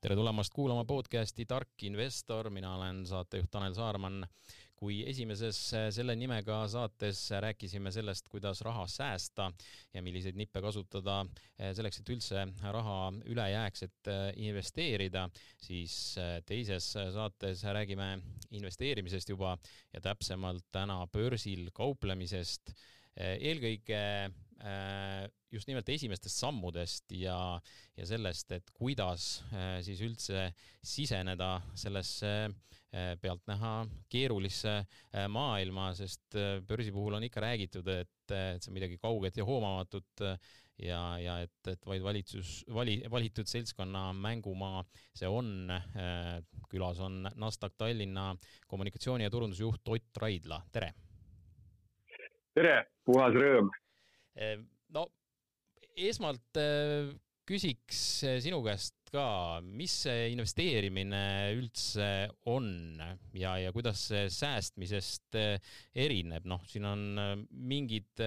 tere tulemast kuulama podcasti Tark investor, mina olen saatejuht Tanel Saarman. kui esimeses selle nimega saates rääkisime sellest, kuidas raha säästa ja milliseid nippe kasutada selleks, et üldse raha üle jääks, et investeerida, siis teises saates räägime investeerimisest juba ja täpsemalt täna börsil kauplemisest eelkõige just nimelt esimestest sammudest ja, ja sellest, et kuidas äh, siis üldse siseneda sellesse äh, pealtnäha keerulisse maailma, sest börsi puhul on ikka räägitud, et, et see on midagi kauget ja hoomamatut ja, ja et, et vaid valitsus, vali, valitud seltskonna mängumaa see on. külas on Nasdaq Tallinna kommunikatsiooni ja turundusjuht Ott Raidla, tere! tere, puhas rõõm no esmalt äh, küsiks äh, sinu käest ka, mis see investeerimine üldse on ja, ja kuidas see säästmisest äh, erineb, noh, siin on mingid,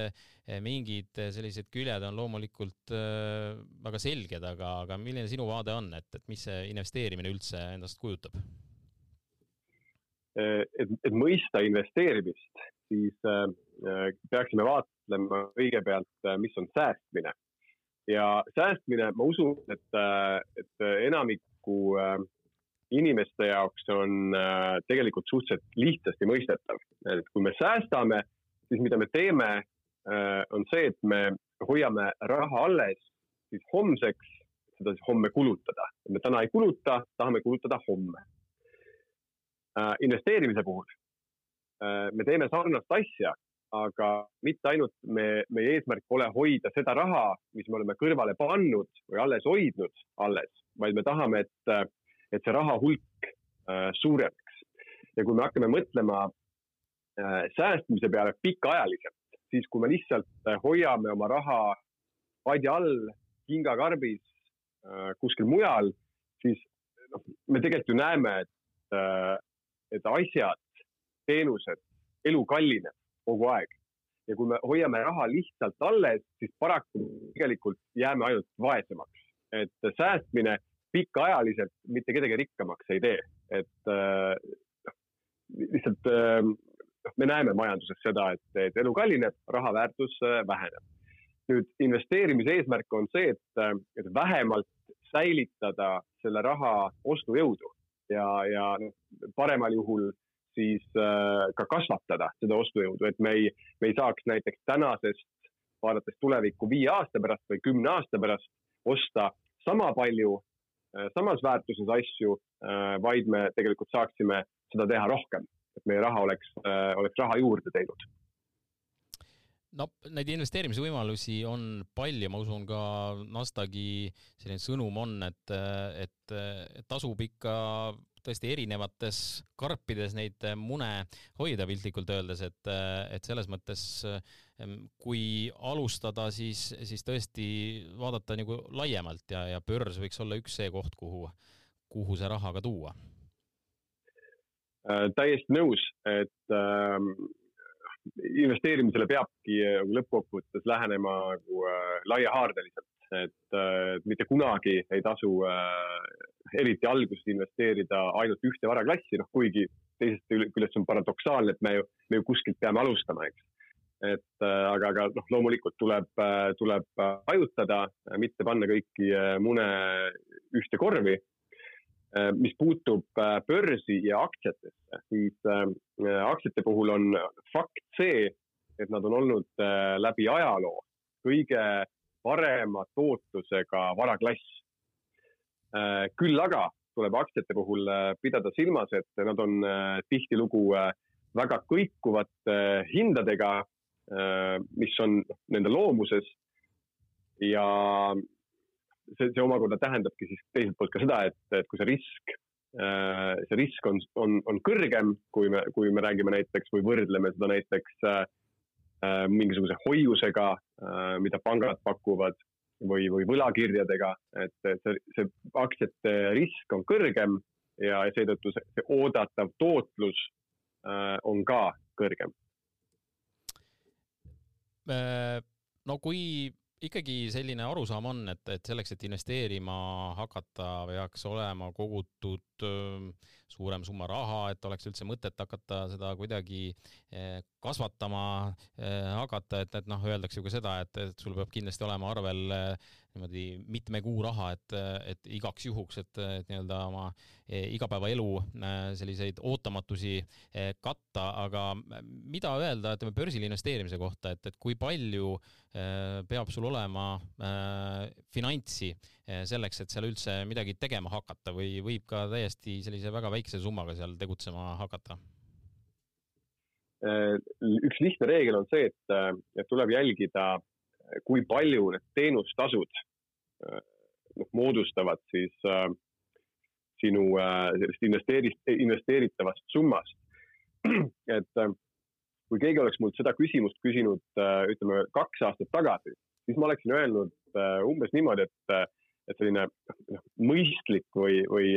mingid sellised küljed on loomulikult väga selged, aga, aga milline sinu vaade on, et, et mis see investeerimine üldse endast kujutab? et, et mõista investeerimist, siis äh, peaksime vaatama mõtlema kõigepealt, äh, mis on säästmine. ja säästmine, ma usun, et, äh, et enamiku äh, inimeste jaoks on tegelikult suhteliselt lihtsasti mõistetav. et kui me säästame, siis mida me teeme, on see, et me hoiame raha alles siis homseks, seda siis homme kulutada. me täna ei kuluta, tahame kulutada homme. investeerimise puhul me teeme sarnast asja, aga mitte ainult me, meie eesmärk pole hoida seda raha, mis me oleme kõrvale pannud või alles hoidnud alles, vaid me tahame, et, et see raha hulk äh, suureneks. ja kui me hakkame mõtlema äh, säästmise peale pikaajaliselt, siis kui me lihtsalt äh, hoiame oma raha padja all, kingakarbis äh,, kuskil mujal, siis noh, me tegelikult ju näeme, et äh,, et asjad, teenused, elu kallineb kogu aeg. ja kui me hoiame raha lihtsalt alles, siis paraku tegelikult jääme ainult vaesemaks. et säästmine pikaajaliselt mitte kedagi rikkamaks ei tee, et äh, lihtsalt äh, me näeme majanduses seda, et, et elu kallineb, raha väärtus äh, väheneb. nüüd investeerimise eesmärk on see, et, et vähemalt säilitada selle raha ostujõudu ja, ja paremal juhul siis äh, ka kasvatada seda ostujõudu, et me ei, me ei saaks näiteks tänasest, vaadates tulevikku viie aasta pärast või kümne aasta pärast, osta sama palju äh, samas väärtuses asju, äh, vaid me tegelikult saaksime seda teha rohkem, et meie raha oleks, oleks raha juurde teinud. No neid investeerimise võimalusi on palju, ma usun ka Nasdaqi selline sõnum on, et, et, et tasub ikka tõesti erinevates karpides neid äh, mune hoida piltlikult öeldes, et, äh, et selles mõttes ähm, kui alustada, siis, siis tõesti vaadata nagu laiemalt ja, ja börs võiks olla üks see koht, kuhu, kuhu see raha ka tuua äh,. täiesti nõus, et äh, investeerimisele peabki lõppkokkuvõttes lähenema nagu äh, laiahaardeliselt et äh, mitte kunagi ei tasu äh, eriti alguses investeerida ainult ühte varaklassi, noh kuigi teisest küljest on paradoksaalne, et me ju, me ju kuskilt peame alustama, eks. et äh, aga, aga noh, loomulikult tuleb, tuleb hajutada, mitte panna kõiki mune ühte korvi. mis puutub börsi ja aktsiatesse, siis aktsiate puhul on fakt see, et nad on olnud läbi ajaloo kõige parema tootlusega varaklass. Äh, küll aga tuleb aktsiate puhul äh, pidada silmas, et nad on äh, tihtilugu väga kõikuvate hindadega, mis on nende loomuses. ja see, see omakorda tähendabki siis teiselt poolt ka seda, et, et kui see risk, see risk on, on, on kõrgem, kui me, kui me räägime näiteks või võrdleme seda näiteks Äh, mingisuguse hoiusega, äh, mida pangad pakuvad või, või võlakirjadega, et see, see aktsiate risk on kõrgem ja seetõttu see, see oodatav tootlus äh, on ka kõrgem. no kui ikkagi selline arusaam on, et, et selleks, et investeerima hakata, peaks olema kogutud suurem summa raha, et oleks üldse mõtet hakata seda kuidagi kasvatama hakata, et, et noh, öeldakse ju ka seda, et, et sul peab kindlasti olema arvel niimoodi mitme kuu raha, et, et igaks juhuks, et, et nii-öelda oma e, igapäevaelu selliseid ootamatusi e, katta, aga mida öelda, ütleme börsil investeerimise kohta, et, et kui palju e, peab sul olema finantsi selleks, et seal üldse midagi tegema hakata või võib ka täiesti sellise väga väikse summaga seal tegutsema hakata? üks lihtne reegel on see, et, et tuleb jälgida kui palju need teenustasud äh, noh, moodustavad siis äh, sinu äh, sellest investeerist, investeeritavast summast. et äh, kui keegi oleks mult seda küsimust küsinud äh,, ütleme kaks aastat tagasi, siis ma oleksin öelnud äh, umbes niimoodi, et, et selline noh, mõistlik või, või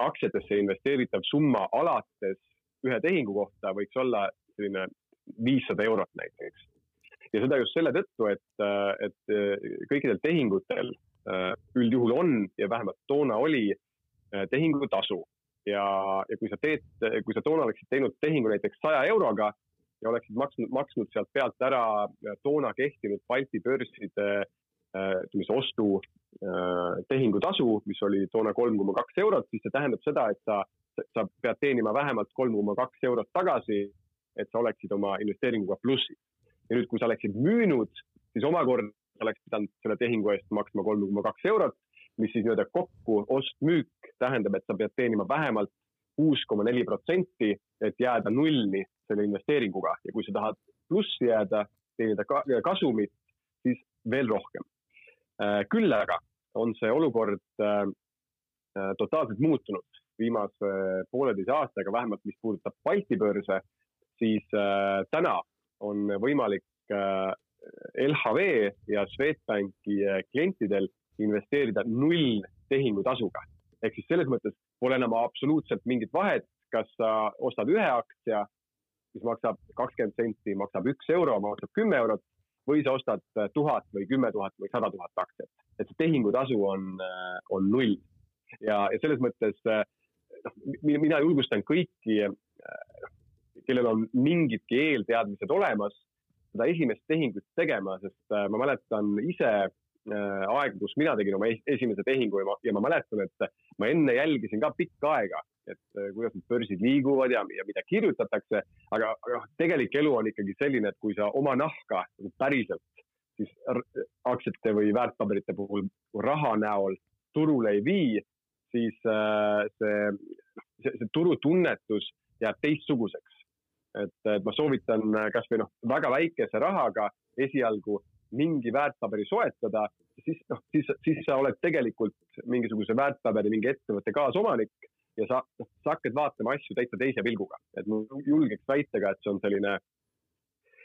aktsiatesse investeeritav summa alates ühe tehingu kohta võiks olla selline viissada eurot näiteks ja seda just selle tõttu, et, et kõikidel tehingutel äh, üldjuhul on ja vähemalt toona oli äh, tehingutasu ja, ja kui sa teed, kui sa toona oleksid teinud tehingu näiteks saja euroga ja oleksid maksnud, maksnud sealt pealt ära äh, toona kehtinud Balti börside ütleme siis ostu tehingutasu, mis oli toona kolm koma kaks eurot, siis see tähendab seda, et sa, sa pead teenima vähemalt kolm koma kaks eurot tagasi, et sa oleksid oma investeeringuga plussis ja nüüd, kui sa oleksid müünud, siis omakorda oleks pidanud selle tehingu eest maksma kolm koma kaks eurot, mis siis nii-öelda kokku ost-müük tähendab, et sa pead teenima vähemalt kuus koma neli protsenti, et jääda nulli selle investeeringuga ja kui sa tahad plussi jääda, teenida kasumit, siis veel rohkem. Äh, küll aga on see olukord äh, äh, totaalselt muutunud viimase pooleteise aastaga, vähemalt mis puudutab Balti börse, siis täna on võimalik äh, LHV ja Swedbanki äh, klientidel investeerida null tehingutasuga. ehk siis selles mõttes pole enam absoluutselt mingit vahet, kas sa ostad ühe aktsia, mis maksab kakskümmend senti, maksab üks euro, maksab kümme eurot või sa ostad äh, tuhat või kümme tuhat või sada tuhat aktsiat. et see tehingutasu on, on null. ja, ja selles mõttes noh, mina julgustan kõiki kellel on mingidki eelteadmised olemas, seda esimest tehingut tegema, sest äh, ma mäletan ise äh, aega, kus mina tegin oma esimese tehingu ja ma, ja ma mäletan, et ma enne jälgisin ka pikka aega, et äh, kuidas need börsid liiguvad ja, ja mida kirjutatakse, aga, aga noh, tegelik elu on ikkagi selline, et kui sa oma nahka päriselt siis aktsiate või väärtpaberite puhul raha näol turule ei vii, siis see, see, see turutunnetus jääb teistsuguseks et, et ma soovitan äh, kasvõi noh, väga väikese rahaga esialgu mingi väärtpaberi soetada, siis noh, siis, siis sa oled tegelikult mingisuguse väärtpaberi, mingi ettevõtte kaasomanik ja sa, noh, sa hakkad vaatama asju täitsa teise pilguga, et ma julgeks väita ka, et see on selline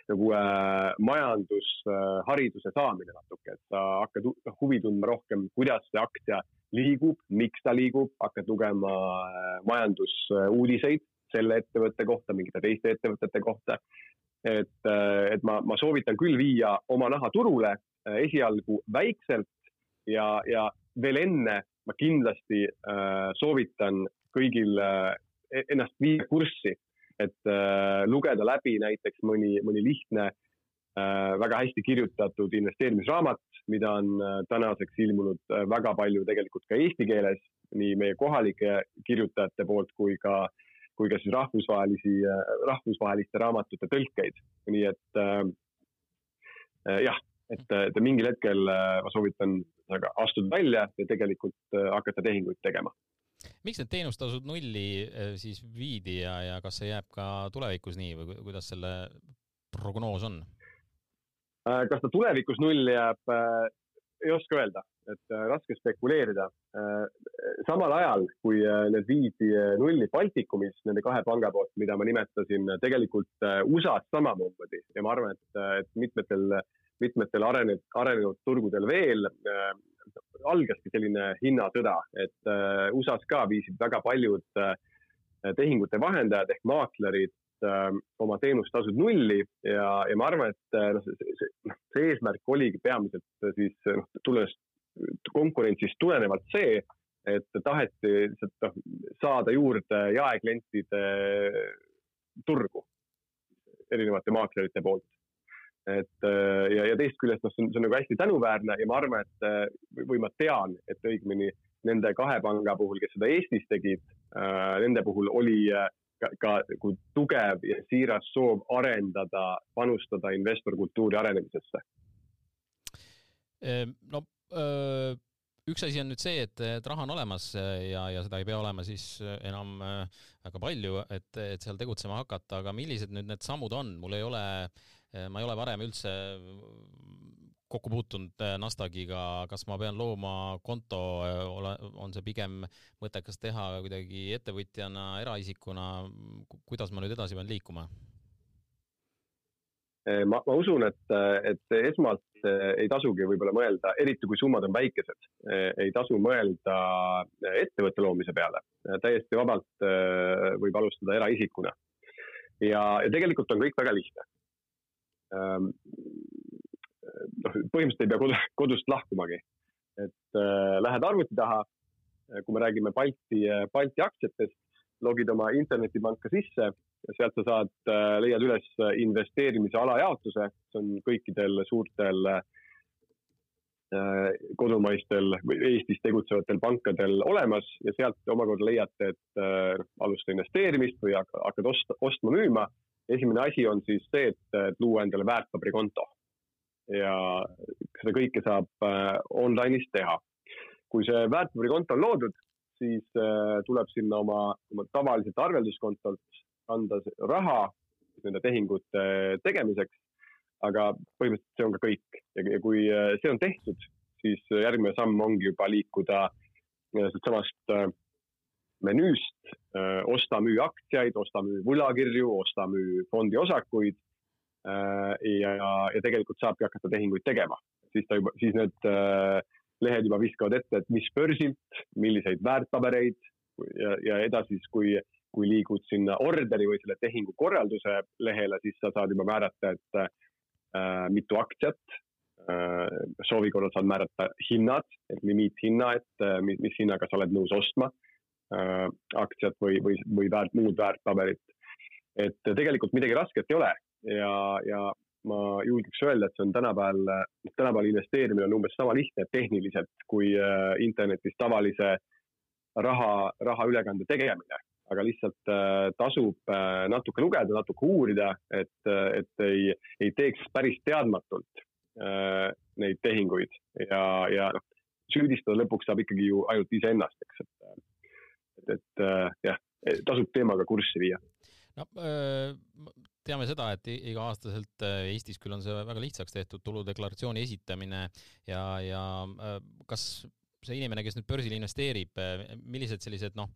nagu äh, majandushariduse äh, saamine natuke, et sa hakkad noh, huvi tundma rohkem, kuidas see aktsia liigub, miks ta liigub, hakkad lugema äh, majandusuudiseid selle ettevõtte kohta, mingite teiste ettevõtete kohta. et, äh, et ma, ma soovitan küll viia oma naha turule äh, esialgu väikselt ja, ja veel enne ma kindlasti äh, soovitan kõigil äh, ennast viia kurssi, et äh, lugeda läbi näiteks mõni, mõni lihtne äh, väga hästi kirjutatud investeerimisraamat, mida on äh, tänaseks ilmunud äh, väga palju tegelikult ka eesti keeles, nii meie kohalike kirjutajate poolt kui ka äh, kui ka siis rahvusvahelisi, rahvusvaheliste raamatute tõlkeid, nii et äh, äh jah, et, et mingil hetkel äh, ma soovitan astuda välja ja tegelikult äh, hakata tehinguid tegema. miks need teenustasud nulli siis viidi ja, ja kas see jääb ka tulevikus nii või kuidas selle prognoos on? kas ta tulevikus nulli jääb, ei oska öelda, et äh, raske spekuleerida. Äh, samal ajal, kui äh, need viidi nulli Baltikumis, nende kahe panga poolt, mida ma nimetasin, tegelikult USA-s samamoodi ja ma arvan, et, et mitmetel, mitmetel arenenud, arenenud turgudel veel algaski selline hinnasõda, et USA-s ka viisid väga paljud tehingute vahendajad ehk maaklerid oma teenustasud nulli ja, ja ma arvan, et noh, see, eesmärk oligi peamiselt siis noh, tulles konkurentsist tulenevalt see, et taheti lihtsalt noh, saada juurde jaeklientide turgu erinevate maaklerite poolt. et ja, ja teisest küljest noh, see on, see on nagu hästi tänuväärne ja ma arvan, et või ma tean, et õigemini nende kahe panga puhul, kes seda Eestis tegid, nende puhul oli ka, ka kui tugev ja siiras soov arendada, panustada investorkultuuri arenemisesse? Ehm, no üks asi on nüüd see, et, et raha on olemas ja, ja seda ei pea olema siis enam väga palju, et, et seal tegutsema hakata, aga millised nüüd need sammud on, mul ei ole, ma ei ole varem üldse kokku puutunud äh, Nasdaqiga, kas ma pean looma konto, äh, on see pigem mõttekas teha kuidagi ettevõtjana, eraisikuna, kuidas ma nüüd edasi pean liikuma? Äh, ma, ma usun, et, et esmalt ei tasugi võib-olla mõelda, eriti kui summad on väikesed, ei tasu mõelda ettevõtte loomise peale. täiesti vabalt võib alustada eraisikuna. ja, ja tegelikult on kõik väga lihtne noh, põhimõtteliselt ei pea kodu, kodust lahkumagi. et äh, lähed arvuti taha, kui me räägime Balti, Balti aktsiatest, logid oma internetipanka sisse sealt sa saad äh,, leiad üles investeerimise alajaotuse, see on kõikidel suurtel äh, kodumaistel või Eestis tegutsevatel pankadel olemas ja sealt omakorda leiate, et äh, alusta investeerimist või hakkad osta, ostma-müüma. esimene asi on siis see, et luua endale väärtpaberikonto ja seda kõike saab äh, online'is teha. kui see väärtpaberikonto on loodud, siis äh, tuleb sinna oma, oma tavaliselt arvelduskontolt anda raha nende tehingute tegemiseks. aga põhimõtteliselt see on ka kõik ja, kui äh, see on tehtud, siis järgmine samm ongi juba liikuda siitsamast menüüst osta-müü aktsiaid, osta-müü võlakirju, osta-müü fondiosakuid Äh, ja, ja tegelikult saabki hakata tehinguid tegema, siis ta juba, siis need äh, lehed juba viskavad ette, et mis börsilt, milliseid väärtpabereid ja, ja edasi siis, kui, kui liigud sinna orderi või selle tehingu korralduse lehele, siis sa saad juba määrata, et äh, mitu aktsiat äh,. soovi korral saad määrata hinnad, et limiithinna, et äh, mis, mis hinnaga sa oled nõus ostma äh, aktsiat või, või, või väärt, muud väärtpaberit. et tegelikult midagi rasket ei ole ja, ja ma julgeks öelda, et see on tänapäeval, tänapäeval investeerimine on umbes sama lihtne tehniliselt kui äh, internetis tavalise raha, rahaülekande tegemine. Aga lihtsalt äh, tasub äh, natuke lugeda, natuke uurida, et, et ei, ei teeks päris teadmatult neid tehinguid. Ja, ja noh, süüdistada lõpuks saab ikkagi ju ainult iseennast, eks, et, et, et jah, tasub teemaga kurssi viia. No teame seda, et iga-aastaselt äh, Eestis küll on see väga lihtsaks tehtud, tuludeklaratsiooni esitamine ja, ja äh, kas see inimene, kes nüüd börsil investeerib, äh, millised sellised noh,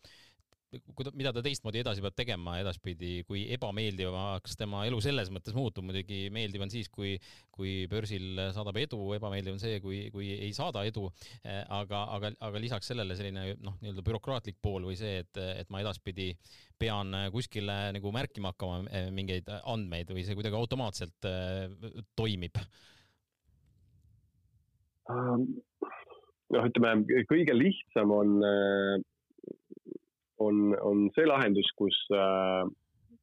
kuida-, mida ta teistmoodi edasi peab tegema edaspidi, kui ebameeldivaks tema elu selles mõttes muutub, muidugi meeldiv on siis, kui, kui börsil saadab edu, ebameeldiv on see, kui, kui ei saada edu, aga, aga, aga lisaks sellele selline noh, nii-öelda bürokraatlik pool või see, et, et ma edaspidi pean kuskile nagu märkima hakkama eh, mingeid andmeid või see kuidagi automaatselt eh, toimib? noh, ütleme kõige lihtsam on äh, on, on see lahendus, kus äh,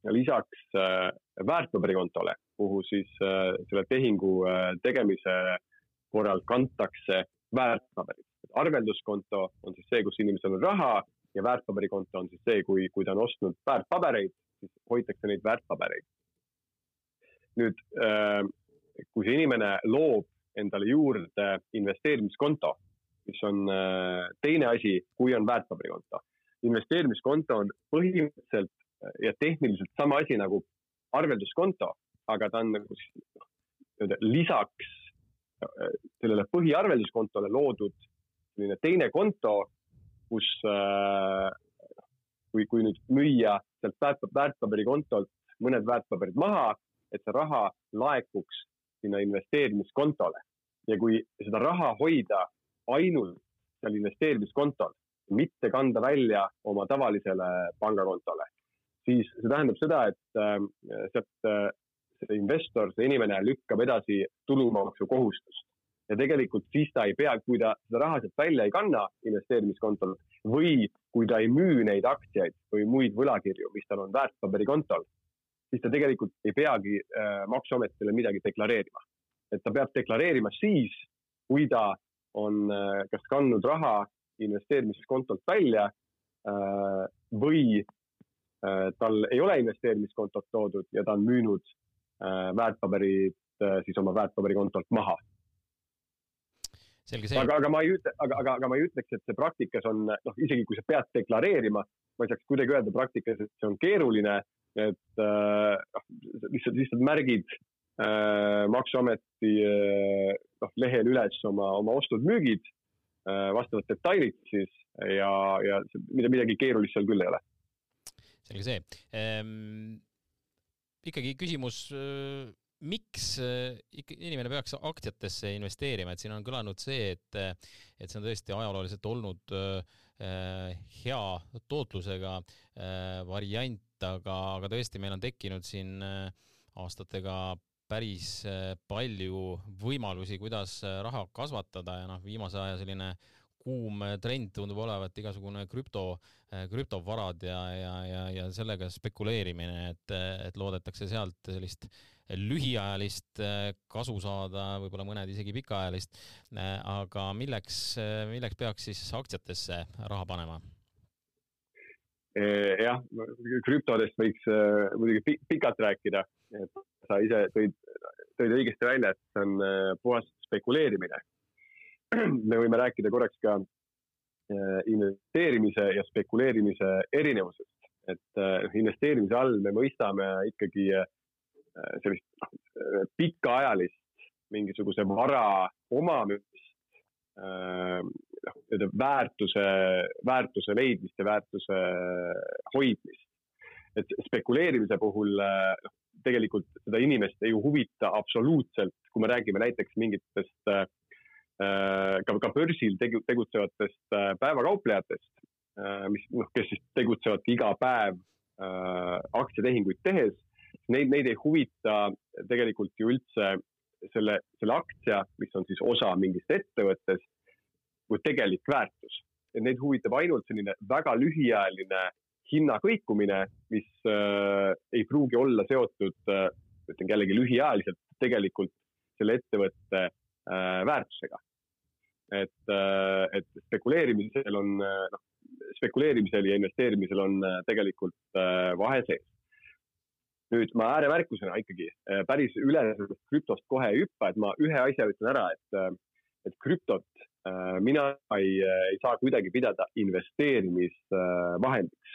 lisaks äh, väärtpaberikontole, kuhu siis äh, selle tehingu äh, tegemise korral kantakse väärtpaberid. arvelduskonto on siis see, kus inimesel on raha ja väärtpaberikonto on siis see, kui, kui ta on ostnud väärtpabereid, siis hoitakse neid väärtpabereid. nüüd äh,, kui see inimene loob endale juurde investeerimiskonto, mis on äh, teine asi, kui on väärtpaberikonto investeerimiskonto on põhimõtteliselt ja tehniliselt sama asi nagu arvelduskonto, aga ta on nagu nii-öelda lisaks äh, sellele põhiarvelduskontole loodud selline teine konto, kus äh, kui, kui nüüd müüa sealt väärt, väärtpaberikontolt mõned väärtpaberid maha, et see raha laekuks sinna investeerimiskontole. Ja kui seda raha hoida ainult seal investeerimiskontol, mitte kanda välja oma tavalisele pangakontole, siis see tähendab seda, et äh, sealt äh, see investor, see inimene lükkab edasi tulumaksukohustust ja tegelikult siis ta ei pea, kui ta seda raha sealt välja ei kanna investeerimiskontol või kui ta ei müü neid aktsiaid või muid võlakirju, mis tal on väärtpaberikontol, siis ta tegelikult ei peagi äh, maksuametile midagi deklareerima. et ta peab deklareerima siis, kui ta on äh, kas kandnud raha investeerimiskontolt välja äh, või äh, tal ei ole investeerimiskontot toodud ja ta on müünud äh, väärtpaberid siis oma väärtpaberikontolt maha. Aga, aga ma ei ütle, aga, aga, aga ma ei ütleks, et see praktikas on noh, isegi kui sa pead deklareerima, ma ei saaks kuidagi öelda praktikas, et see on keeruline, et noh lihtsalt, lihtsalt märgid äh, maksuameti äh, noh, lehel üles oma, oma ostud-müügid vastavad detailid siis ja, ja mida, midagi keerulist seal küll ei ole. selge see ehm,. ikkagi küsimus äh miks äh, ikka inimene peaks aktsiatesse investeerima, et siin on kõlanud see, et, et see on tõesti ajalooliselt olnud äh, hea tootlusega äh, variant, aga, aga tõesti, meil on tekkinud siin aastatega päris palju võimalusi, kuidas raha kasvatada ja noh, viimase aja selline kuum trend tundub olevat igasugune krüpto, krüptovarad ja, ja, ja, ja sellega spekuleerimine, et, et loodetakse sealt sellist äh, lühiajalist äh, kasu saada, võib-olla mõned isegi pikaajalist. Äh, aga milleks, äh, milleks peaks siis aktsiatesse raha panema? Jah, krüptodest võiks muidugi pikalt rääkida, sa ise tõid, tõid õigesti välja, et see on puhas spekuleerimine. me võime rääkida korraks ka investeerimise ja spekuleerimise erinevusest, et investeerimise all me mõistame ikkagi sellist pikaajalist mingisuguse vara omamist, noh, nii-öelda väärtuse, väärtuse leidmist ja väärtuse hoidmist. et spekuleerimise puhul äh, noh, tegelikult seda inimest ei huvita absoluutselt, kui me räägime näiteks mingitest ka, ka börsil tegu, tegutsevatest päevakauplejatest, mis noh, kes siis tegutsevadki iga päev aktsiatehinguid tehes neid, neid ei huvita tegelikult ju üldse selle, selle aktsia, mis on siis osa mingist ettevõttest, kui tegelik väärtus. et neid huvitab ainult selline väga lühiajaline hinna kõikumine, mis äh, ei pruugi olla seotud äh,, ütlen jällegi lühiajaliselt, tegelikult selle ettevõtte äh, väärtusega. et äh,, et spekuleerimisel on, äh, noh, spekuleerimisel ja investeerimisel on äh, tegelikult äh, vahe sees nüüd ma ääremärkusena ikkagi äh, päris üle krüptost kohe ei hüppa, et ma ühe asja ütlen ära, et, äh, et krüptot mina ei, ei saa kuidagi pidada investeerimisvahendiks.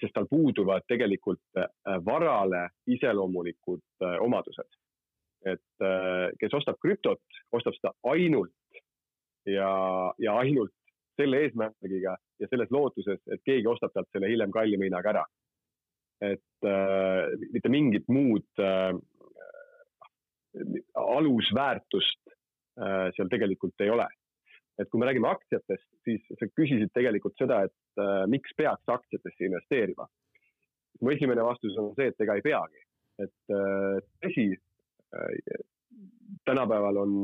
sest tal puuduvad tegelikult varale iseloomulikud omadused. et kes ostab krüptot, ostab seda ainult ja, ja ainult selle eesmärgiga ja selles lootuses, et keegi ostab talt selle hiljem kallima hinnaga ära et äh, mitte mingit muud äh, alusväärtust äh, seal tegelikult ei ole. et kui me räägime aktsiatest, siis sa küsisid tegelikult seda, et äh, miks peaks aktsiatesse investeerima. mu esimene vastus on see, et ega ei peagi, et äh, tõsi äh,, tänapäeval on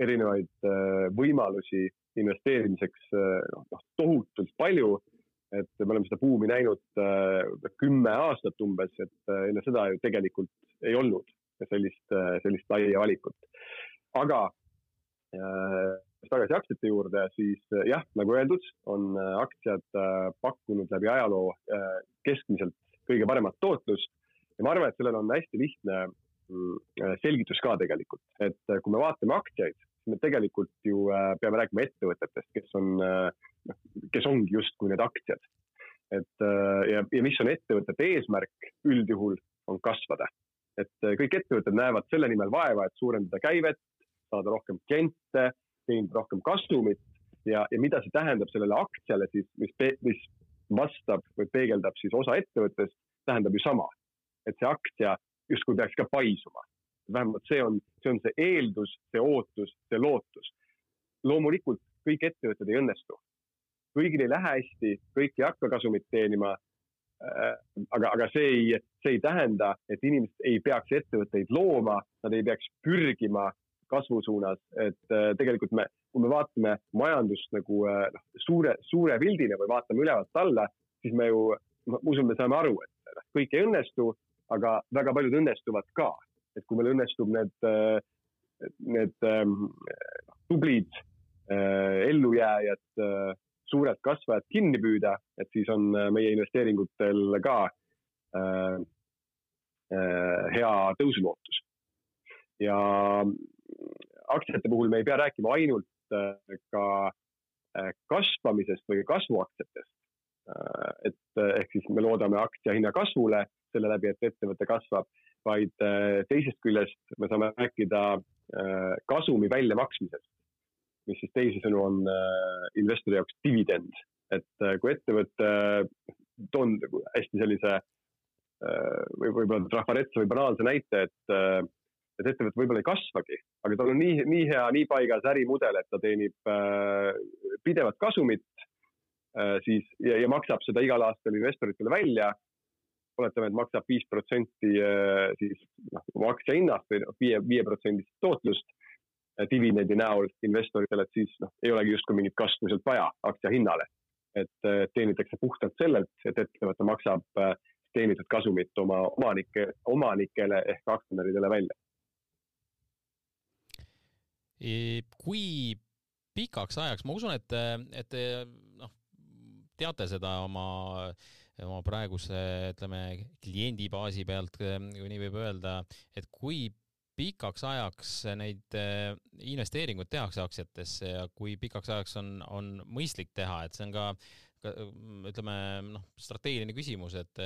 erinevaid äh, võimalusi investeerimiseks äh, noh, tohutult palju et me oleme seda buumi näinud äh, kümme aastat umbes, et äh, enne seda ju tegelikult ei olnud sellist, äh, sellist laia valikut. aga äh, tagasi aktsiate juurde, siis jah, nagu öeldud, on aktsiad pakkunud läbi ajaloo keskmiselt kõige paremat tootlust ja ma arvan, et sellel on hästi lihtne mm, selgitus ka tegelikult, et kui me vaatame aktsiaid, siis me tegelikult ju peame rääkima ettevõtetest, kes on äh, noh, kes ongi justkui need aktsiad. et äh, ja, ja mis on ettevõtete eesmärk üldjuhul, on kasvada. et äh, kõik ettevõtted näevad selle nimel vaeva, et suurendada käivet, saada rohkem kliente, teenida rohkem kasumit ja, ja mida see tähendab sellele aktsiale siis, mis, mis vastab või peegeldab siis osa ettevõttest, tähendab ju sama. et see aktsia justkui peaks ka paisuma. vähemalt see on, see on see eeldus, see ootus, see lootus. loomulikult kõik ettevõtted ei õnnestu kõigil ei lähe hästi, kõik ei hakka kasumit teenima. aga, aga see ei, see ei tähenda, et inimesed ei peaks ettevõtteid looma, nad ei peaks pürgima kasvu suunas, et tegelikult me, kui me vaatame majandust nagu noh, suure, suure pildina või vaatame ülevalt alla, siis me ju, ma usun, me saame aru, et noh, kõik ei õnnestu, aga väga paljud õnnestuvad ka. et kui meil õnnestub need, need tublid ellujääjad suured kasvajad kinni püüda, et siis on äh, meie investeeringutel ka äh, äh, hea tõusulootus. ja aktsiate puhul me ei pea rääkima ainult äh, ka äh, kasvamisest või kasvuaktsiatest. Äh, et ehk siis me loodame aktsia hinna kasvule selle läbi, et ettevõte kasvab, vaid teisest küljest me saame rääkida kasumi väljamaksmisest mis siis teisisõnu on investori jaoks dividend. et kui ettevõte, toon hästi sellise või võib-olla trafaretse või banaalse näite, et, et ettevõte võib-olla ei kasvagi, aga tal on nii, nii hea, nii paigas ärimudel, et ta teenib pidevat kasumit siis ja, ja maksab seda igal aastal investoritele välja oletame, et maksab viis protsenti siis noh, aktsia hinnast või noh, viie, viie protsendist tootlust dividendi näol investoritele, et siis noh, ei olegi justkui mingit kasvu sealt vaja aktsia hinnale. et teenitakse puhtalt sellelt, et ettevõte maksab äh, teenitud kasumit oma omanike, omanikele ehk aktsionäridele välja. Kui pikaks ajaks, ma usun, et, et noh, teate seda oma, oma praeguse, ütleme, kliendibaasi pealt, kui nii võib öelda, et kui pikaks ajaks neid eh, investeeringuid tehakse aktsiatesse ja kui pikaks ajaks on, on mõistlik teha, et see on ka, ka ütleme noh, strateegiline küsimus, et,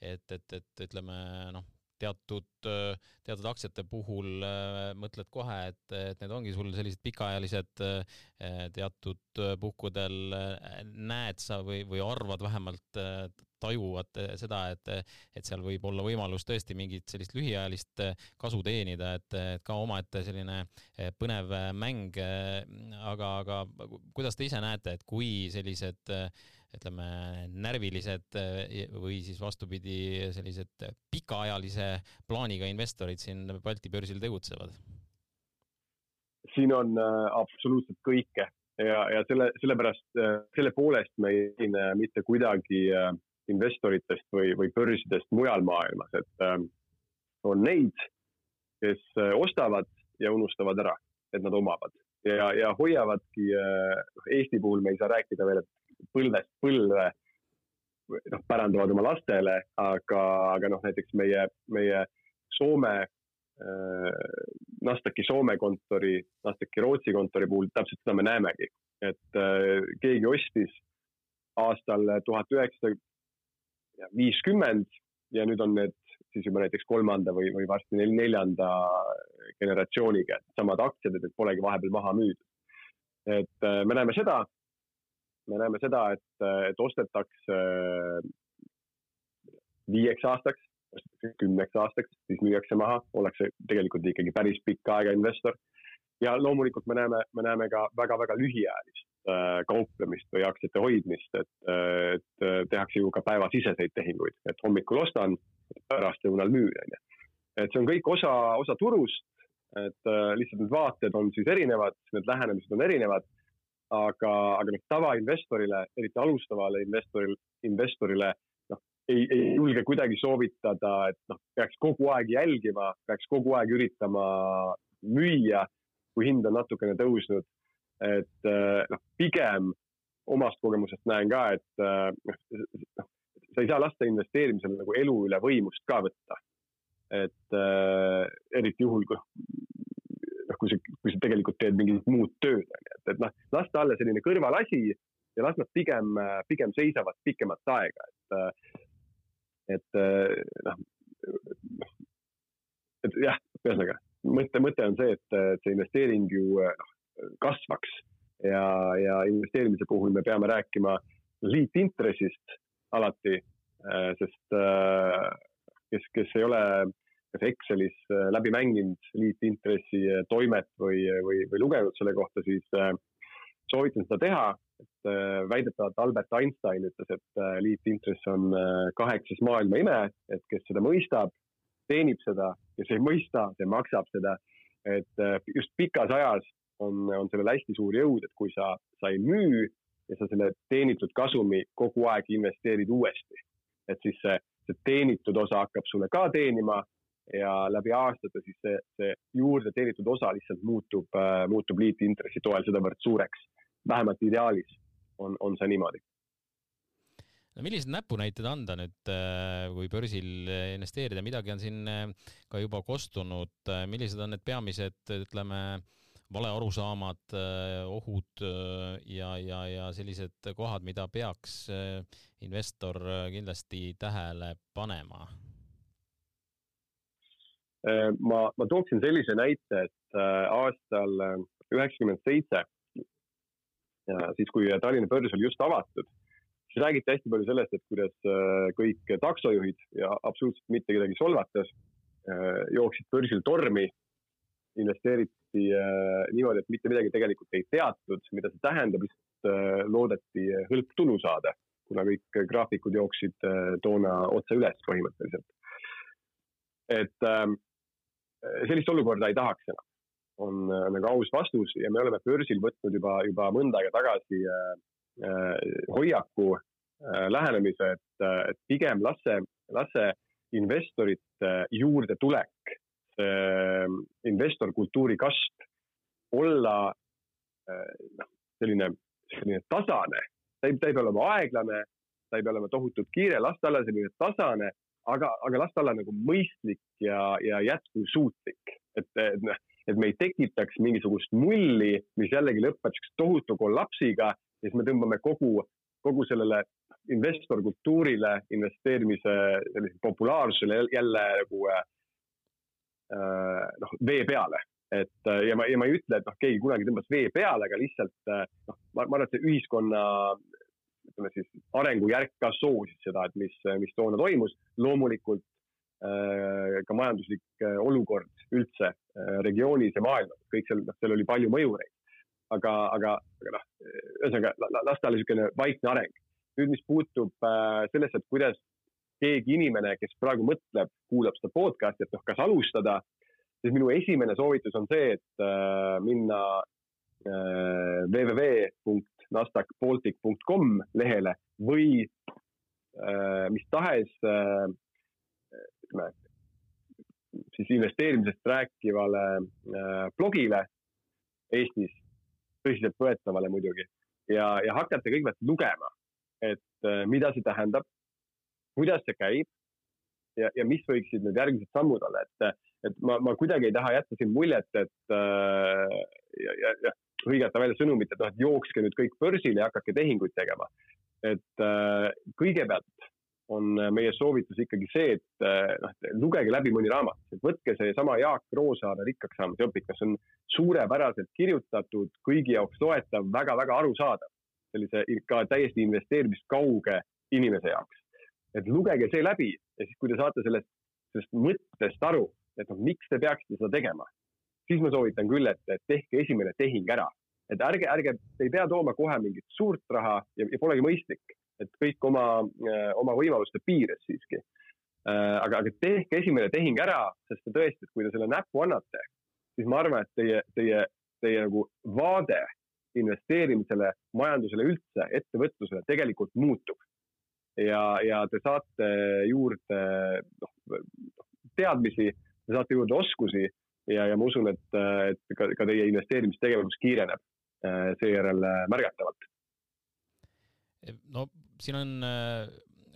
et, et, et ütleme noh, teatud, teatud aktsiate puhul äh, mõtled kohe, et, et need ongi sul sellised pikaajalised äh, teatud puhkudel äh, näed sa või, või arvad vähemalt tajuvad seda, et, et seal võib olla võimalus tõesti mingit sellist lühiajalist kasu teenida, et, et ka omaette selline põnev mäng. aga, aga kuidas te ise näete, et kui sellised ütleme, närvilised või siis vastupidi, sellised pikaajalise plaaniga investorid siin Balti börsil tegutsevad? siin on äh, absoluutselt kõike ja, ja selle, sellepärast äh,, selle poolest me ei erine mitte kuidagi äh, investoritest või, või börsidest mujal maailmas, et äh, on neid, kes äh, ostavad ja unustavad ära, et nad omavad ja, ja hoiavadki äh,, Eesti puhul me ei saa rääkida veel, et põlvest põlve noh, pärandavad oma lastele, aga, aga noh, näiteks meie, meie Soome äh,, Nastaki Soome kontori, Nastaki Rootsi kontori puhul täpselt seda me näemegi, et äh, keegi ostis aastal tuhat üheksasada viiskümmend ja nüüd on need siis juba näiteks kolmanda või, või varsti neljanda generatsiooniga, samad aktsiad, et polegi vahepeal maha müüdud. et äh, me näeme seda, me näeme seda, et, et ostetakse äh, viieks aastaks, ostetakse kümneks aastaks, siis müüakse maha, ollakse tegelikult ikkagi päris pikka aega investor. ja loomulikult me näeme, me näeme ka väga-väga lühiajalist Äh, kauplemist või aktsiate hoidmist, et, et tehakse ju ka päevasiseseid tehinguid, et hommikul ostan, pärastlõunal müün, onju. et see on kõik osa, osa turust, et äh, lihtsalt need vaated on siis erinevad, need lähenemised on erinevad, aga, aga noh, tavainvestorile, eriti alustavale investoril, investorile, noh, ei, ei julge kuidagi soovitada, et noh, peaks kogu aeg jälgima, peaks kogu aeg üritama müüa, kui hind on natukene tõusnud et eh, noh, pigem omast kogemusest näen ka, et noh, sa ei saa lasta investeerimisel nagu elu üle võimust ka võtta. et äh, eriti juhul, kui kui sa, kui sa tegelikult teed mingit muud tööd, on ju, et, et noh, lasta alla selline kõrvalasi ja las nad pigem, pigem seisavad pikemat aega, et, et noh, et jah, ühesõnaga mõte, mõte on see, et, et see investeering ju noh, kasvaks ja, ja investeerimise puhul me peame rääkima liitintressist alati, sest kes, kes ei ole kas Excelis äh, läbi mänginud liitintressi toimet või, või, või lugenud selle kohta, siis soovitan seda teha, et väidetavalt Albert Einstein ütles, et liitintress on kaheksas maailma ime, et kes seda mõistab, teenib seda, kes ei mõista, see maksab seda. et just pikas ajas on, on sellel hästi suur jõud, et kui sa, sa ei müü ja sa selle teenitud kasumi kogu aeg investeerid uuesti. et siis see, see teenitud osa hakkab sulle ka teenima ja läbi aastate siis see, see juurde teenitud osa lihtsalt muutub äh,, muutub liitintressi toel sedavõrd suureks. vähemalt ideaalis on, on see niimoodi no millised näpunäited anda nüüd, äh, kui börsil investeerida, midagi on siin äh, ka juba kostunud, millised on need peamised, ütleme, valearusaamad, ohud ja, ja, ja sellised kohad, mida peaks investor kindlasti tähele panema? Ma, ma tooksin sellise näite, et aastal üheksakümmend seitse, siis kui Tallinna börs oli just avatud, siis räägiti hästi palju sellest, et kuidas kõik taksojuhid ja absoluutselt mitte kedagi solvates jooksid börsil tormi, investeeriti niimoodi, et mitte midagi tegelikult ei teatud, mida see tähendab, lihtsalt loodeti hõlptulu saada, kuna kõik graafikud jooksid toona otse üles põhimõtteliselt. et sellist olukorda ei tahaks enam, on nagu aus vastus ja me oleme börsil võtnud juba, juba mõnda aega tagasi hoiaku lähenemise, et, et pigem las see, las see investorite juurdetulek, see investorkultuuri kasv olla noh, selline, selline tasane, ta ei, ta ei pea olema aeglane, ta ei pea olema tohutult kiire, las ta olla selline tasane aga, aga las ta olla nagu mõistlik ja, ja jätkusuutlik, et, et noh, et me ei tekitaks mingisugust mulli, mis jällegi lõpeb tohutu kollapsiga ja siis me tõmbame kogu, kogu sellele investorkultuurile, investeerimise populaarsusele jälle nagu äh, noh, vee peale. et ja ma, ja ma ei ütle, et noh, keegi kunagi tõmbas vee peale, aga lihtsalt noh, ma, ma arvan, et see ühiskonna ütleme siis arengujärk ka soosis seda, et mis, mis toona toimus. loomulikult äh, ka majanduslik äh, olukord üldse äh, regioonis ja maailmas, kõik seal, noh, seal oli palju mõjureid. aga, aga, aga noh, ühesõnaga las ta olla niisugune vaikne areng. nüüd, mis puutub sellesse, et kuidas keegi inimene, kes praegu mõtleb, kuulab seda podcast'i, et noh, kas alustada, siis minu esimene soovitus on see, et minna www nasdaqbaltic.com lehele või äh, mis tahes äh, ütleme, siis investeerimisest rääkivale äh, blogile Eestis, tõsiseltvõetavale muidugi, ja, ja hakata kõigepealt lugema, et äh, mida see tähendab, kuidas see käib ja, ja mis võiksid need järgmised sammud olla, et, et ma, ma kuidagi ei taha jätta siin muljet, et äh, ja, ja, ja hõigata välja sõnumit, et noh, et jookske nüüd kõik börsile ja hakake tehinguid tegema. et äh, kõigepealt on meie soovitus ikkagi see, et äh, noh, lugege läbi mõni raamat, võtke seesama Jaak Roosaare Rikkaks saamise õpik, mis on suurepäraselt kirjutatud, kõigi jaoks loetav väga,, väga-väga arusaadav, sellise ka täiesti investeerimist kauge inimese jaoks. et lugege see läbi ja siis, kui te saate sellest, sellest mõttest aru, et noh, miks te peaksite seda tegema, siis ma soovitan küll, et, et tehke esimene tehing ära. et ärge, ärge, te ei pea tooma kohe mingit suurt raha ja, ja polegi mõistlik, et kõik oma, äh, oma võimaluste piires siiski. Äh, aga, aga tehke esimene tehing ära, sest tõesti, et kui te selle näpu annate, siis ma arvan, et teie, teie, teie nagu vaade investeerimisele, majandusele üldse, ettevõtlusele tegelikult muutub. ja, ja te saate juurde noh, teadmisi, te saate juurde oskusi ja, ja ma usun, et, et ka, ka teie investeerimistegevus kiireneb äh, seejärel äh, märgatavalt. no siin on, äh,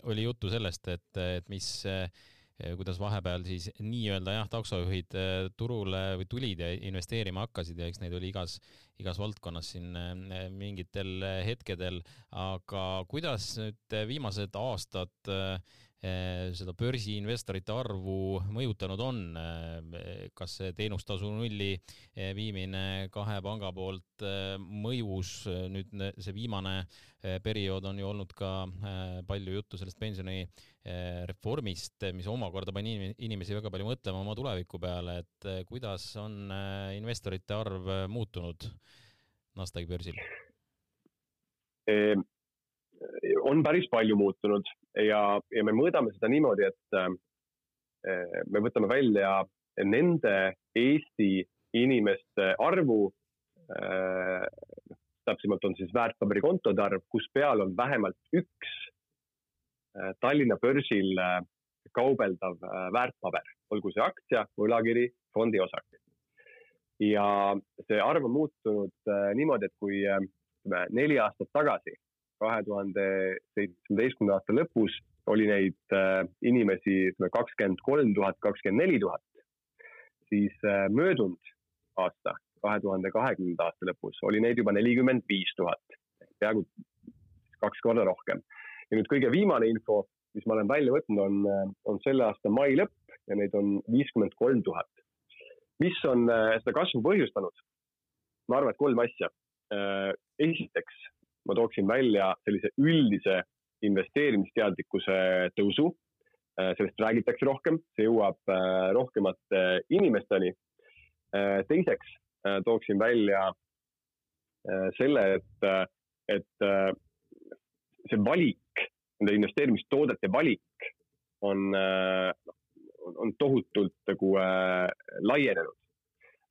oli juttu sellest, et, et mis kuidas vahepeal siis nii-öelda jah, taksojuhid turule või tulid ja investeerima hakkasid ja eks neid oli igas, igas valdkonnas siin mingitel hetkedel, aga kuidas nüüd viimased aastad Eh, seda börsiinvestorite arvu mõjutanud on. Eh, kas see teenustasu nulli eh, viimine kahe panga poolt mõjus, nüüd see viimane periood on ju olnud ka palju juttu sellest pensionireformist, mis omakorda pani inimesi väga palju mõtlema oma tuleviku peale, et kuidas on investorite arv muutunud Nasdaqi börsil? on päris palju muutunud ja, ja me mõõdame seda niimoodi, et eh, me võtame välja nende Eesti inimeste arvu äh,. täpsemalt on siis väärtpaberikontode arv, kus peal on vähemalt üks äh, Tallinna börsil äh, kaubeldav väärtpaber, olgu see aktsia, võlakiri, fondiosake. ja see arv on muutunud niimoodi, et kui ütleme neli aastat tagasi, kahe tuhande seitsmeteistkümnenda aasta lõpus oli neid inimesi ütleme kakskümmend kolm tuhat, kakskümmend neli tuhat, siis möödunud aasta, kahe tuhande kahekümnenda aasta lõpus oli neid juba nelikümmend viis tuhat, peaaegu kaks korda rohkem. ja nüüd kõige viimane info, mis ma olen välja võtnud, on, on selle aasta mai lõpp ja neid on viiskümmend kolm tuhat. mis on äh, seda kasvu põhjustanud? ma arvan, et kolm asja. Äh, esiteks ma tooksin välja sellise üldise investeerimisteadlikkuse tõusu. Äh, sellest räägitakse rohkem, see jõuab rohkemate inimesteni Äh, teiseks äh, tooksin välja äh, selle, et, et see valik, nende investeerimistoodete valik on, on tohutult nagu laienenud.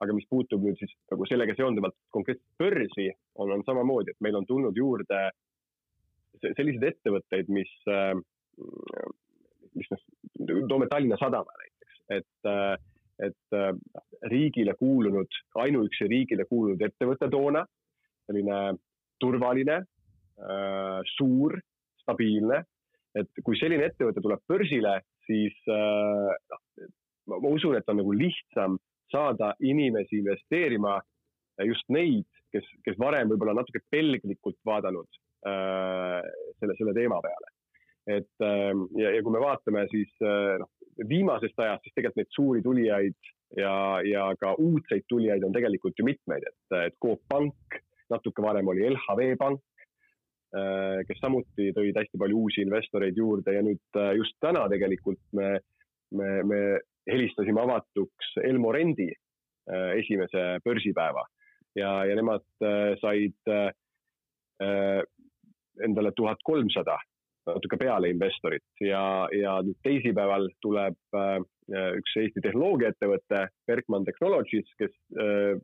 Aga mis puutub nüüd siis nagu sellega seonduvalt konkreetselt börsi, on, on samamoodi, et meil on tulnud juurde selliseid ettevõtteid, mis, mis noh, toome Tallinna Sadama näiteks, et et äh, riigile kuulunud, ainuüksi riigile kuulunud ettevõte toona, selline turvaline, äh, suur, stabiilne, et kui selline ettevõte tuleb börsile, siis äh, noh, ma usun, et on nagu lihtsam saada inimesi investeerima just neid, kes, kes varem võib-olla natuke pelglikult vaadanud selle, selle teema peale. et ja, ja kui me vaatame, siis noh, viimasest ajast, siis tegelikult neid suuri tulijaid ja, ja ka uudseid tulijaid on tegelikult ju mitmeid, et, et Coop Pank, natuke varem oli LHV Pank, äh, kes samuti tõid hästi palju uusi investoreid juurde ja nüüd äh, just täna tegelikult me, me, me helistasime avatuks Elmo Rendi äh, esimese börsipäeva. Ja, ja nemad said endale tuhat kolmsada natuke peale investorit. Ja, ja nüüd teisipäeval tuleb äh, üks Eesti tehnoloogiaettevõte, Berkman Technologies, kes äh,,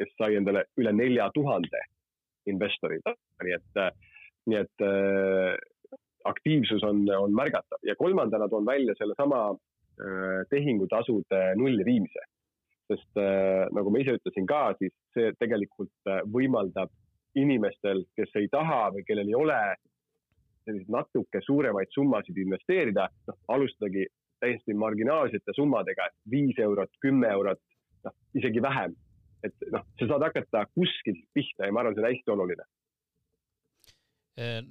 kes sai endale üle nelja tuhande investorit, nii et, nii et äh, aktiivsus on, on märgatav. Ja kolmandana toon välja sellesama äh, tehingutasude nulli viimise. sest äh, nagu ma ise ütlesin ka, siis see tegelikult äh, võimaldab inimestel, kes ei taha või kellel ei ole selliseid natuke suuremaid summasid investeerida, noh, alustadagi täiesti marginaalsete summadega, viis eurot, kümme eurot, noh, isegi vähem. et noh, sa saad hakata kuskilt pihta ja ma arvan, see on hästi oluline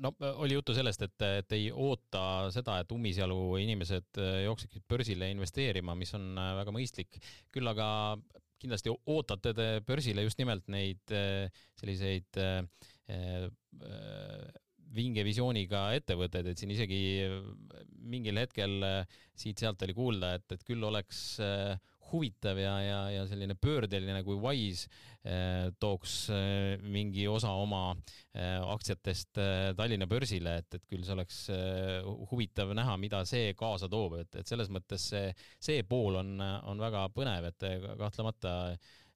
no oli juttu sellest, et, et ei oota seda, et ummisjalu inimesed eh, jookseksid börsile investeerima, mis on eh, väga mõistlik. küll aga kindlasti ootate te börsile just nimelt neid selliseid vinge visiooniga ettevõtted, et siin isegi mingil hetkel siit-sealt oli kuulda, et, et küll oleks huvitav ja, ja, ja selline pöördeline, kui Wise äh, tooks mingi osa oma aktsiatest Tallinna börsile, et, et küll see oleks huvitav näha, mida see kaasa toob, et, et selles mõttes see, see pool on, on väga põnev, et kahtlemata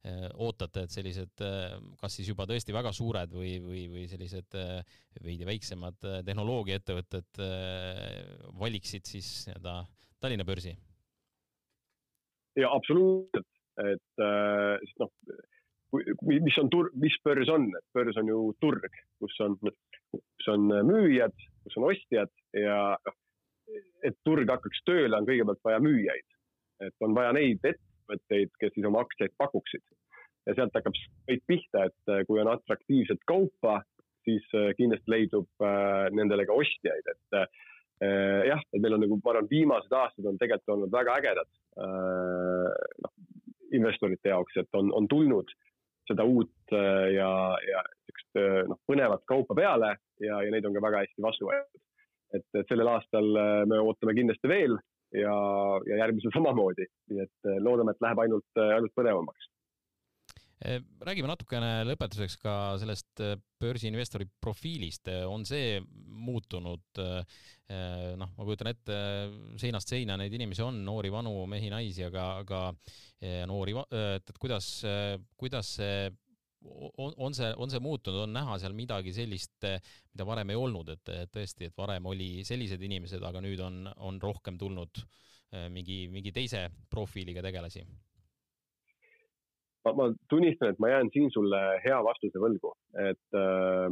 Äh, ootate, et sellised äh, kas siis juba tõesti väga suured või, või, või sellised äh, veidi väiksemad tehnoloogiaettevõtted valiksid siis nii-öelda Tallinna börsi? Ja absoluutselt, et äh, noh, mis on tur-, mis börs on, et börs on ju turg, kus on, kus on müüjad, kus on ostjad ja noh, et turg hakkaks tööle, on kõigepealt vaja müüjaid. et on vaja neid ette ettevõtteid, kes siis oma aktsiaid pakuksid. ja sealt hakkab kõik pihta, et äh, kui on atraktiivset kaupa, siis äh, kindlasti leidub nendele ka ostjaid, et jah, et meil on nagu, ma arvan, viimased aastad on tegelikult olnud väga ägedad noh, investorite jaoks, et on, on tulnud seda uut ja, ja niisugust noh, põnevat kaupa peale ja, ja neid on ka väga hästi vastu võetud. et, et sellel aastal me ootame kindlasti veel ja, ja järgmisel samamoodi, nii et loodame, et läheb ainult, ainult põnevamaks räägime natukene lõpetuseks ka sellest börsiinvestori profiilist, on see muutunud, noh, ma kujutan ette, seinast seina neid inimesi on, noori, vanu, mehi, naisi, aga, aga noori, et, et kuidas, kuidas see on, on see, on see muutunud, on näha seal midagi sellist, mida varem ei olnud, et tõesti, et varem oli sellised inimesed, aga nüüd on, on rohkem tulnud mingi, mingi teise profiiliga tegelasi ma, ma tunnistan, et ma jään siin sulle hea vastuse võlgu, et äh,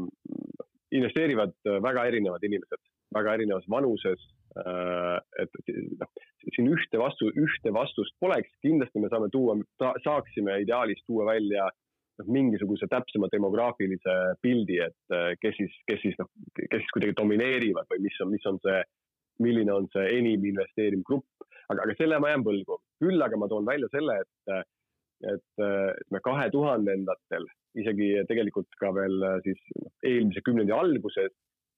investeerivad väga erinevad inimesed, väga erinevas vanuses äh,. et noh, siin ühte vastu, ühte vastust poleks, kindlasti me saame tuua, saaksime ideaalis tuua välja noh, mingisuguse täpsema demograafilise pildi, et äh, kes siis, kes siis noh, kes siis kuidagi domineerivad või mis on, mis on see, milline on see enim investeeriv grupp, aga, aga selle ma jään võlgu. küll aga ma toon välja selle, et äh, et, et me kahe tuhandendatel, isegi tegelikult ka veel äh, siis noh, eelmise kümnendi alguses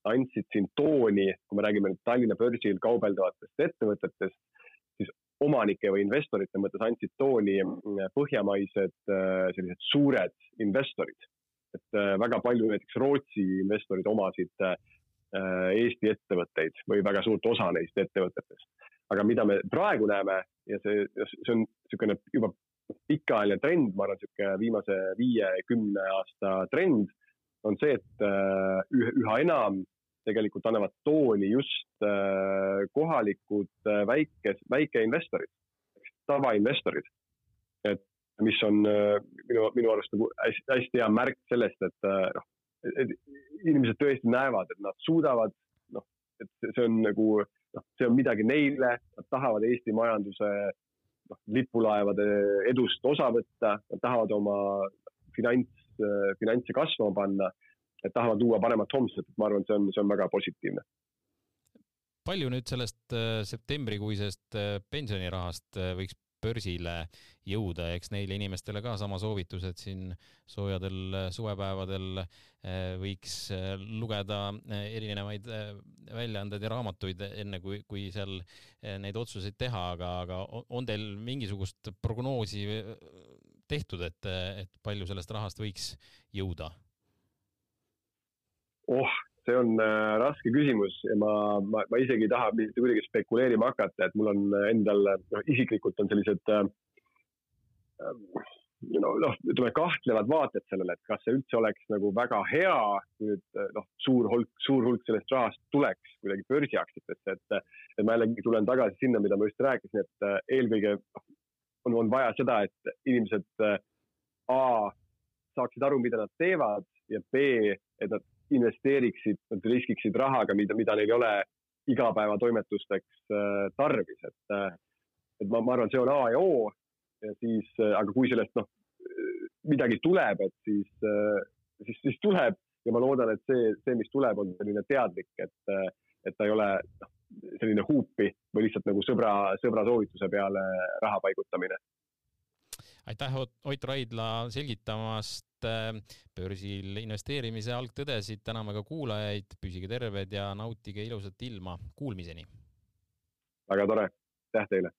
andsid siin tooni, kui me räägime nüüd Tallinna börsil kaubeldavatest ettevõtetest, siis omanike või investorite mõttes andsid tooni äh, põhjamaised sellised suured investorid. et väga palju näiteks Rootsi investorid omasid Eesti ettevõtteid või väga suurt osa neist ettevõtetest. aga mida me praegu näeme ja see, see on niisugune juba pikaajaline trend, ma arvan, niisugune viimase viie-kümne aasta trend on see, et äh, üha enam tegelikult annavad tooni just äh, kohalikud äh, väike, väikeinvestorid, tavainvestorid. et mis on minu, minu arust nagu hästi, hästi hea märk sellest, et noh, inimesed tõesti näevad, et nad suudavad, noh, et see on nagu, noh, see on midagi neile, nad tahavad Eesti majanduse noh, lipulaevade edust osa võtta, nad tahavad oma finants, finantse kasvama panna, et tahavad luua paremat homset, et ma arvan, et see on, see on väga positiivne. palju nüüd sellest äh, septembrikuisest äh, pensionirahast äh, võiks börsile jõuda, eks neile inimestele ka sama soovitus, et siin soojadel suvepäevadel eh, võiks eh, lugeda erinevaid väljaandeid ja raamatuid, enne kui, kui seal neid otsuseid teha, aga, aga on teil mingisugust prognoosi tehtud, et, et palju sellest rahast võiks jõuda? oh, see on äh, raske küsimus ja ma, ma, ma isegi ei taha mitte kuidagi spekuleerima hakata, et mul on endal, noh, isiklikult on sellised äh, noh, noh, ütleme kahtlevad vaated sellele, et kas see üldse oleks nagu väga hea, kui nüüd noh, suur hulk, suur hulk sellest rahast tuleks kuidagi börsiaktsiatesse, et, et ma jällegi tulen tagasi sinna, mida ma just rääkisin, et äh, eelkõige noh, on, on vaja seda, et inimesed äh, A saaksid aru, mida nad teevad ja B, et nad investeeriksid, nad riskiksid rahaga, mida, mida neil ei ole igapäevatoimetusteks äh, tarvis, et, äh, et ma, ma arvan, see on A ja O. Ja siis, äh, aga kui sellest noh, midagi tuleb, et siis, siis, siis tuleb. Ja ma loodan, et see, see, mis tuleb, on selline teadlik, et, et ta ei ole noh, selline huupi või lihtsalt nagu sõbra, sõbra soovituse peale raha paigutamine. Aitäh, Ott Raidla selgitamast Äh, börsil investeerimise algtõdesid, täname ka kuulajaid, püsige terved ja nautige ilusat ilma, kuulmiseni! väga tore, aitäh teile!